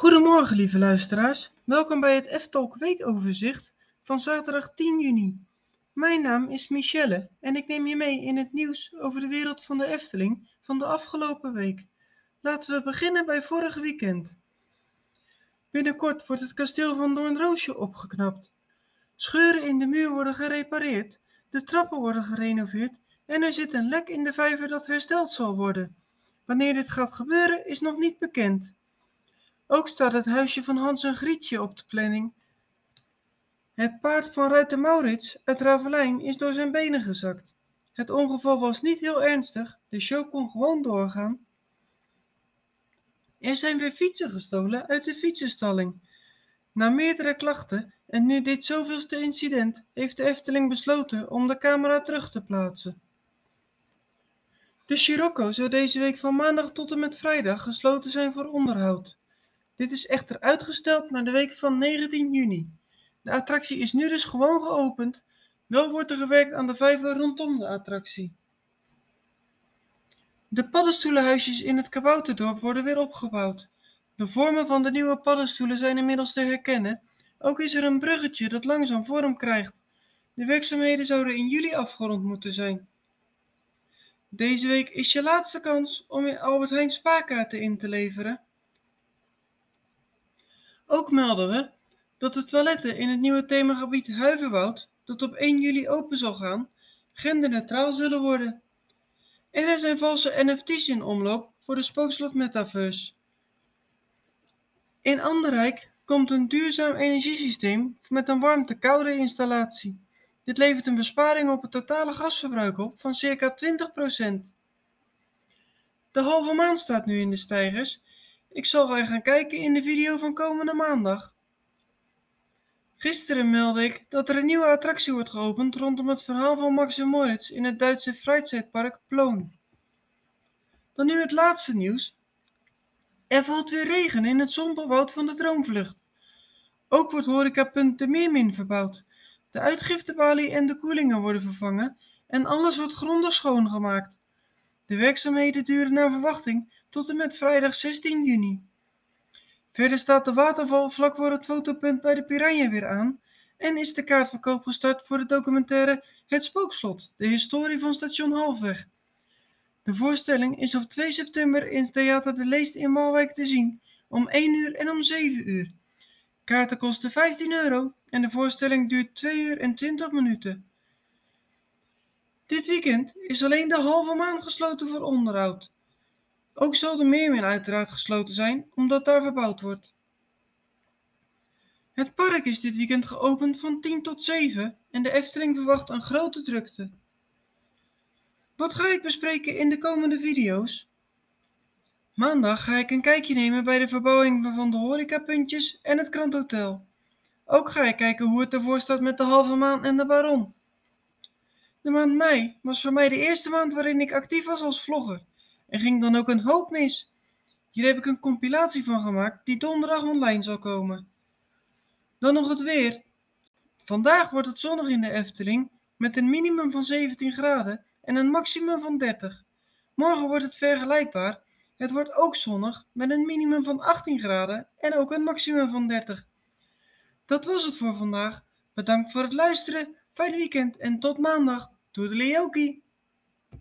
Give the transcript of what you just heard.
Goedemorgen, lieve luisteraars. Welkom bij het F-Talk weekoverzicht van zaterdag 10 juni. Mijn naam is Michelle en ik neem je mee in het nieuws over de wereld van de Efteling van de afgelopen week. Laten we beginnen bij vorig weekend. Binnenkort wordt het kasteel van Doornroosje opgeknapt. Scheuren in de muur worden gerepareerd, de trappen worden gerenoveerd en er zit een lek in de vijver dat hersteld zal worden. Wanneer dit gaat gebeuren is nog niet bekend. Ook staat het huisje van Hans en Grietje op de planning. Het paard van ruiter Maurits uit Ravelijn is door zijn benen gezakt. Het ongeval was niet heel ernstig, de show kon gewoon doorgaan. Er zijn weer fietsen gestolen uit de fietsenstalling. Na meerdere klachten en nu dit zoveelste incident heeft de Efteling besloten om de camera terug te plaatsen. De Scirocco zou deze week van maandag tot en met vrijdag gesloten zijn voor onderhoud. Dit is echter uitgesteld naar de week van 19 juni. De attractie is nu dus gewoon geopend. Wel wordt er gewerkt aan de vijver rondom de attractie. De paddenstoelenhuisjes in het Kabouterdorp worden weer opgebouwd. De vormen van de nieuwe paddenstoelen zijn inmiddels te herkennen. Ook is er een bruggetje dat langzaam vorm krijgt. De werkzaamheden zouden in juli afgerond moeten zijn. Deze week is je laatste kans om je Albert Heijn spaarkaarten in te leveren. Ook melden we dat de toiletten in het nieuwe themagebied Huiverwoud, dat op 1 juli open zal gaan, genderneutraal zullen worden. En er zijn valse NFT's in omloop voor de Spookslot Metaverse. In Anderrijk komt een duurzaam energiesysteem met een warmte-koude installatie. Dit levert een besparing op het totale gasverbruik op van circa 20%. De halve maan staat nu in de stijgers ik zal weer gaan kijken in de video van komende maandag. Gisteren meldde ik dat er een nieuwe attractie wordt geopend rondom het verhaal van Max en Moritz in het Duitse Freizeitpark Ploon. Dan nu het laatste nieuws. Er valt weer regen in het zompelwoud van de Droomvlucht. Ook wordt horecapunt de Meermin verbouwd. De uitgiftebalie en de koelingen worden vervangen en alles wordt grondig schoongemaakt. De werkzaamheden duren naar verwachting tot en met vrijdag 16 juni. Verder staat de waterval vlak voor het fotopunt bij de Piranha weer aan en is de kaartverkoop gestart voor de documentaire Het Spookslot, de historie van station Halfweg. De voorstelling is op 2 september in Theater de Leest in Malwijk te zien, om 1 uur en om 7 uur. Kaarten kosten 15 euro en de voorstelling duurt 2 uur en 20 minuten. Dit weekend is alleen de halve maan gesloten voor onderhoud. Ook zal de Meermin uiteraard gesloten zijn, omdat daar verbouwd wordt. Het park is dit weekend geopend van 10 tot 7 en de Efteling verwacht een grote drukte. Wat ga ik bespreken in de komende video's? Maandag ga ik een kijkje nemen bij de verbouwing van de horecapuntjes en het kranthotel. Ook ga ik kijken hoe het ervoor staat met de halve maan en de baron. De maand mei was voor mij de eerste maand waarin ik actief was als vlogger. Er ging dan ook een hoop mis. Hier heb ik een compilatie van gemaakt die donderdag online zal komen. Dan nog het weer. Vandaag wordt het zonnig in de Efteling met een minimum van 17 graden en een maximum van 30. Morgen wordt het vergelijkbaar. Het wordt ook zonnig met een minimum van 18 graden en ook een maximum van 30. Dat was het voor vandaag. Bedankt voor het luisteren. Fijn weekend en tot maandag. Doei de Leoki!